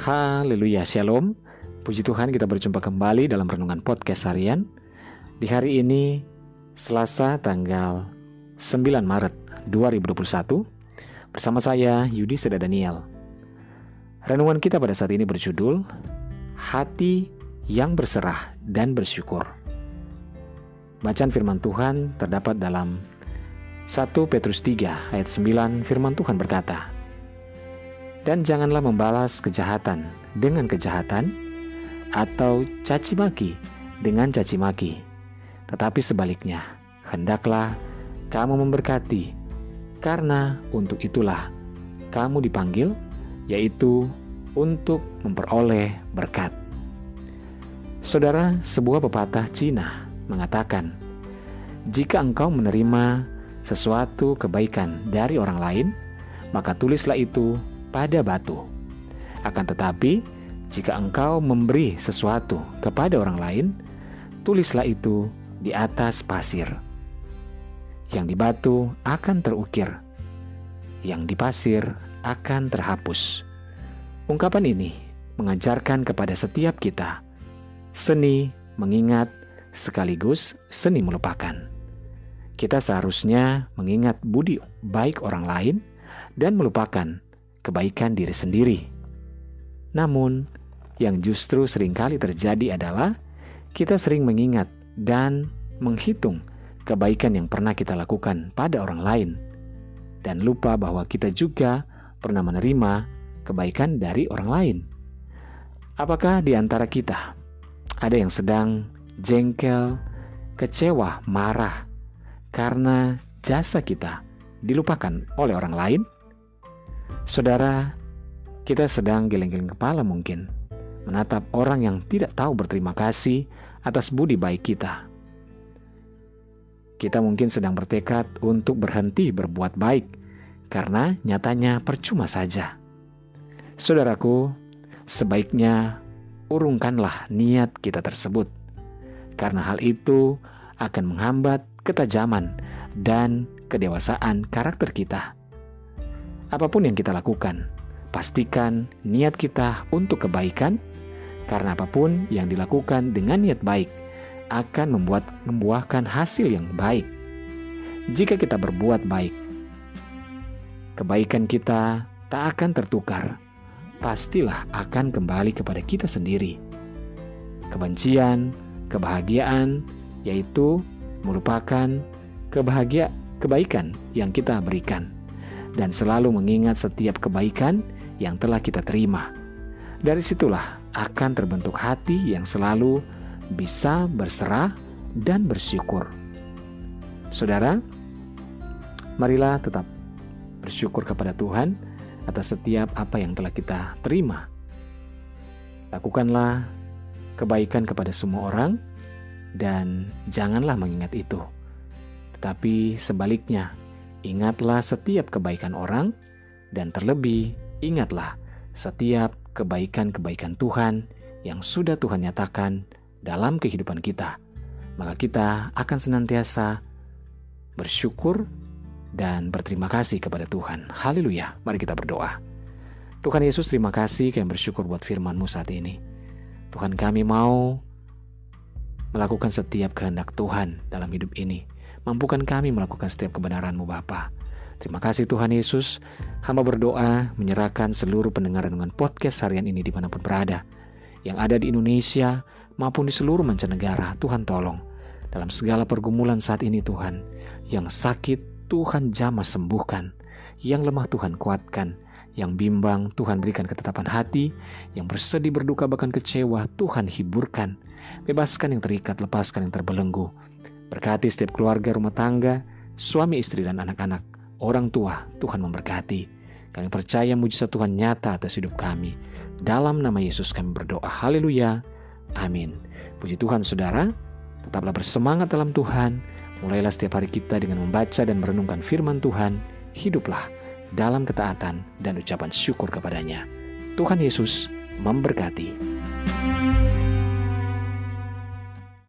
Haleluya, Shalom. Puji Tuhan kita berjumpa kembali dalam Renungan Podcast Harian. Di hari ini, Selasa tanggal 9 Maret 2021, bersama saya Yudi Seda Daniel. Renungan kita pada saat ini berjudul Hati yang berserah dan bersyukur. Bacaan firman Tuhan terdapat dalam 1 Petrus 3 ayat 9 firman Tuhan berkata, dan janganlah membalas kejahatan dengan kejahatan atau caci maki dengan caci maki. Tetapi sebaliknya, hendaklah kamu memberkati, karena untuk itulah kamu dipanggil, yaitu untuk memperoleh berkat. Saudara, sebuah pepatah Cina mengatakan, "Jika engkau menerima sesuatu kebaikan dari orang lain, maka tulislah itu pada batu. Akan tetapi, jika engkau memberi sesuatu kepada orang lain, tulislah itu di atas pasir. Yang di batu akan terukir, yang di pasir akan terhapus. Ungkapan ini mengajarkan kepada setiap kita seni mengingat sekaligus seni melupakan. Kita seharusnya mengingat budi baik orang lain dan melupakan kebaikan diri sendiri. Namun, yang justru sering kali terjadi adalah kita sering mengingat dan menghitung kebaikan yang pernah kita lakukan pada orang lain, dan lupa bahwa kita juga pernah menerima kebaikan dari orang lain. Apakah di antara kita ada yang sedang jengkel, kecewa, marah karena jasa kita dilupakan oleh orang lain? Saudara, kita sedang geleng-geleng kepala mungkin menatap orang yang tidak tahu berterima kasih atas budi baik kita. Kita mungkin sedang bertekad untuk berhenti berbuat baik karena nyatanya percuma saja. Saudaraku, sebaiknya urungkanlah niat kita tersebut, karena hal itu akan menghambat ketajaman dan kedewasaan karakter kita. Apa pun yang kita lakukan, pastikan niat kita untuk kebaikan, karena apa pun yang dilakukan dengan niat baik akan membuat membuahkan hasil yang baik. Jika kita berbuat baik, kebaikan kita tak akan tertukar, pastilah akan kembali kepada kita sendiri. Kebencian, kebahagiaan, yaitu merupakan kebahagia kebaikan yang kita berikan dan selalu mengingat setiap kebaikan yang telah kita terima. Dari situlah akan terbentuk hati yang selalu bisa berserah dan bersyukur. Saudara, marilah tetap bersyukur kepada Tuhan atas setiap apa yang telah kita terima. Lakukanlah kebaikan kepada semua orang dan janganlah mengingat itu. Tetapi sebaliknya, Ingatlah setiap kebaikan orang, dan terlebih ingatlah setiap kebaikan-kebaikan Tuhan yang sudah Tuhan nyatakan dalam kehidupan kita. Maka kita akan senantiasa bersyukur dan berterima kasih kepada Tuhan. Haleluya. Mari kita berdoa. Tuhan Yesus terima kasih kami bersyukur buat firman-Mu saat ini. Tuhan kami mau melakukan setiap kehendak Tuhan dalam hidup ini. Mampukan kami melakukan setiap kebenaran-Mu Bapa. Terima kasih Tuhan Yesus. Hamba berdoa menyerahkan seluruh pendengar dengan podcast harian ini di mana pun berada. Yang ada di Indonesia maupun di seluruh mancanegara. Tuhan tolong. Dalam segala pergumulan saat ini Tuhan. Yang sakit Tuhan jamah sembuhkan. Yang lemah Tuhan kuatkan. Yang bimbang Tuhan berikan ketetapan hati. Yang bersedih berduka bahkan kecewa Tuhan hiburkan. Bebaskan yang terikat, lepaskan yang terbelenggu. Berkati setiap keluarga rumah tangga, suami istri dan anak-anak, orang tua, Tuhan memberkati. Kami percaya mujizat Tuhan nyata atas hidup kami. Dalam nama Yesus kami berdoa. Haleluya. Amin. Puji Tuhan saudara, tetaplah bersemangat dalam Tuhan. Mulailah setiap hari kita dengan membaca dan merenungkan firman Tuhan. Hiduplah dalam ketaatan dan ucapan syukur kepadanya. Tuhan Yesus memberkati.